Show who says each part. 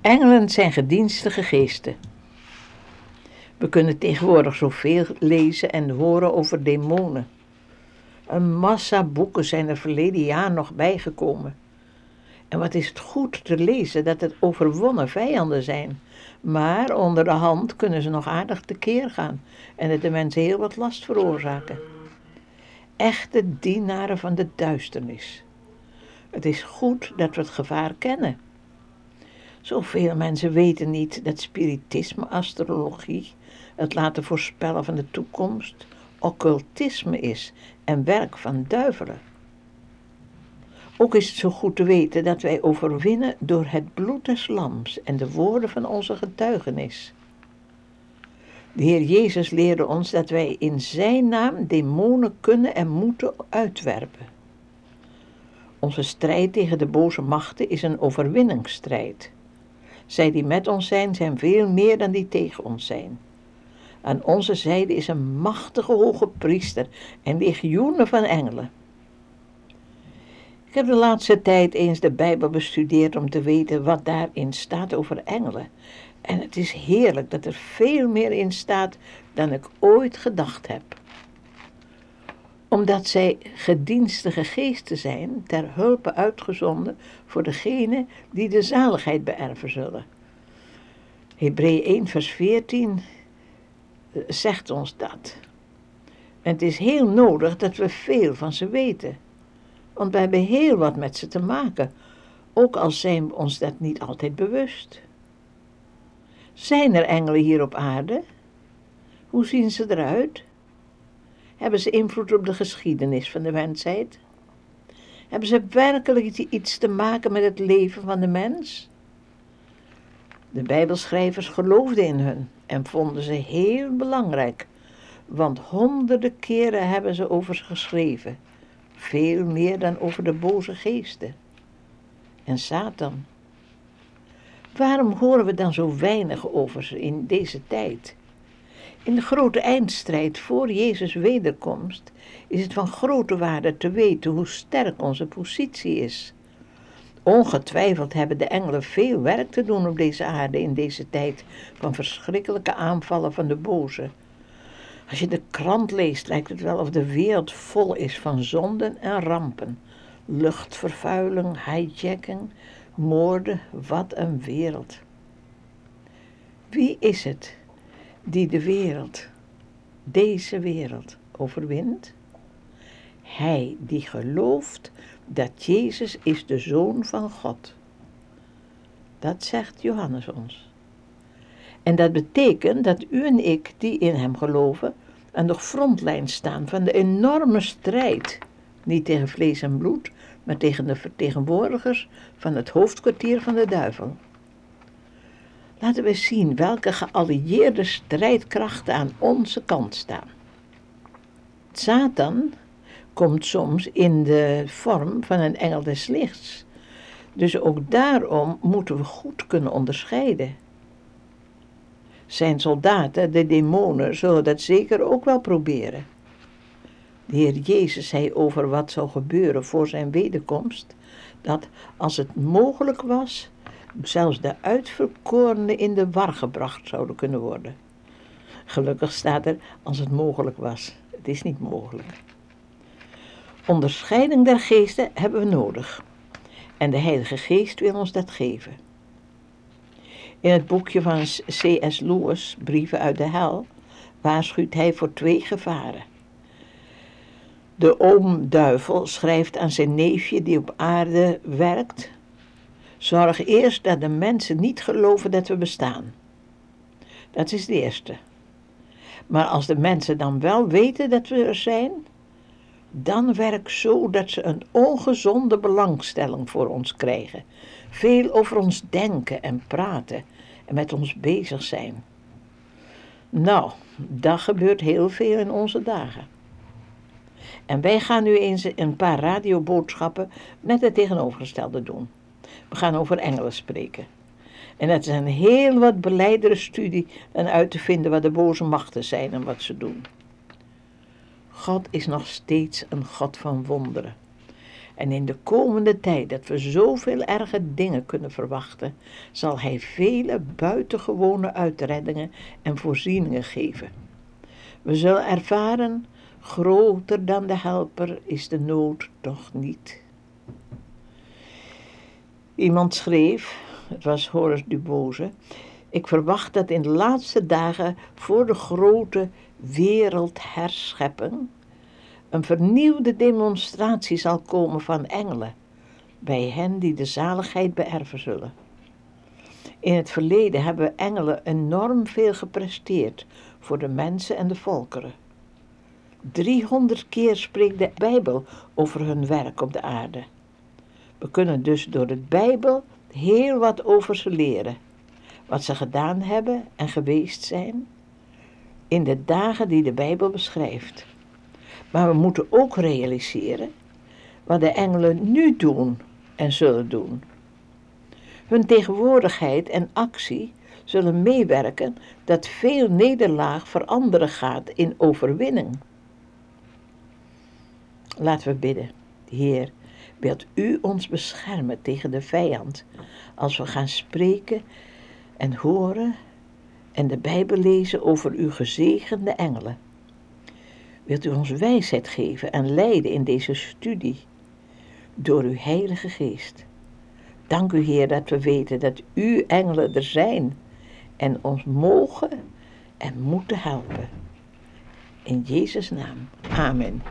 Speaker 1: Engelen zijn gedienstige geesten. We kunnen tegenwoordig zoveel lezen en horen over demonen. Een massa boeken zijn er verleden jaar nog bijgekomen. En wat is het goed te lezen dat het overwonnen vijanden zijn. Maar onder de hand kunnen ze nog aardig tekeer gaan en het de mensen heel wat last veroorzaken. Echte dienaren van de duisternis. Het is goed dat we het gevaar kennen. Zoveel mensen weten niet dat spiritisme, astrologie, het laten voorspellen van de toekomst, occultisme is en werk van duivelen. Ook is het zo goed te weten dat wij overwinnen door het bloed des lams en de woorden van onze getuigenis. De Heer Jezus leerde ons dat wij in Zijn naam demonen kunnen en moeten uitwerpen. Onze strijd tegen de boze machten is een overwinningsstrijd. Zij die met ons zijn, zijn veel meer dan die tegen ons zijn. Aan onze zijde is een machtige hoge priester en legioenen van engelen. Ik heb de laatste tijd eens de Bijbel bestudeerd om te weten wat daarin staat over engelen. En het is heerlijk dat er veel meer in staat dan ik ooit gedacht heb. Omdat zij gedienstige geesten zijn, ter hulpe uitgezonden voor degene die de zaligheid beërven zullen. Hebreeën 1 vers 14 eh, zegt ons dat. En het is heel nodig dat we veel van ze weten want we hebben heel wat met ze te maken, ook al zijn we ons dat niet altijd bewust. Zijn er engelen hier op aarde? Hoe zien ze eruit? Hebben ze invloed op de geschiedenis van de mensheid? Hebben ze werkelijk iets te maken met het leven van de mens? De Bijbelschrijvers geloofden in hun en vonden ze heel belangrijk, want honderden keren hebben ze over ze geschreven veel meer dan over de boze geesten en Satan. Waarom horen we dan zo weinig over ze in deze tijd? In de grote eindstrijd voor Jezus' wederkomst is het van grote waarde te weten hoe sterk onze positie is. Ongetwijfeld hebben de engelen veel werk te doen op deze aarde in deze tijd van verschrikkelijke aanvallen van de boze. Als je de krant leest, lijkt het wel of de wereld vol is van zonden en rampen. Luchtvervuiling, hijjacking, moorden, wat een wereld. Wie is het die de wereld, deze wereld, overwint? Hij die gelooft dat Jezus is de Zoon van God. Dat zegt Johannes ons. En dat betekent dat u en ik, die in hem geloven, aan de frontlijn staan van de enorme strijd, niet tegen vlees en bloed, maar tegen de vertegenwoordigers van het hoofdkwartier van de duivel. Laten we zien welke geallieerde strijdkrachten aan onze kant staan. Satan komt soms in de vorm van een engel des lichts. Dus ook daarom moeten we goed kunnen onderscheiden. Zijn soldaten, de demonen, zullen dat zeker ook wel proberen. De Heer Jezus zei over wat zou gebeuren voor zijn wederkomst, dat als het mogelijk was, zelfs de uitverkorenen in de war gebracht zouden kunnen worden. Gelukkig staat er als het mogelijk was. Het is niet mogelijk. Onderscheiding der geesten hebben we nodig. En de Heilige Geest wil ons dat geven. In het boekje van C.S. Lewis, Brieven uit de Hel, waarschuwt hij voor twee gevaren. De oomduivel schrijft aan zijn neefje die op aarde werkt: Zorg eerst dat de mensen niet geloven dat we bestaan. Dat is de eerste. Maar als de mensen dan wel weten dat we er zijn, dan werk zo dat ze een ongezonde belangstelling voor ons krijgen, veel over ons denken en praten en met ons bezig zijn. Nou, dat gebeurt heel veel in onze dagen. En wij gaan nu eens een paar radioboodschappen met het tegenovergestelde doen. We gaan over engelen spreken. En het is een heel wat beleidere studie dan uit te vinden wat de boze machten zijn en wat ze doen. God is nog steeds een God van wonderen. En in de komende tijd dat we zoveel erge dingen kunnen verwachten, zal Hij vele buitengewone uitreddingen en voorzieningen geven. We zullen ervaren, groter dan de helper is de nood toch niet. Iemand schreef, het was Horace Duboze, ik verwacht dat in de laatste dagen voor de grote wereldherschepping een vernieuwde demonstratie zal komen van engelen bij hen die de zaligheid beërven zullen. In het verleden hebben engelen enorm veel gepresteerd voor de mensen en de volkeren. 300 keer spreekt de Bijbel over hun werk op de aarde. We kunnen dus door de Bijbel heel wat over ze leren. Wat ze gedaan hebben en geweest zijn in de dagen die de Bijbel beschrijft. Maar we moeten ook realiseren wat de engelen nu doen en zullen doen. Hun tegenwoordigheid en actie zullen meewerken dat veel nederlaag veranderen gaat in overwinning. Laten we bidden. Heer, wilt u ons beschermen tegen de vijand als we gaan spreken en horen en de Bijbel lezen over uw gezegende engelen. Wilt u ons wijsheid geven en leiden in deze studie door uw Heilige Geest. Dank u Heer dat we weten dat uw engelen er zijn en ons mogen en moeten helpen. In Jezus' naam. Amen.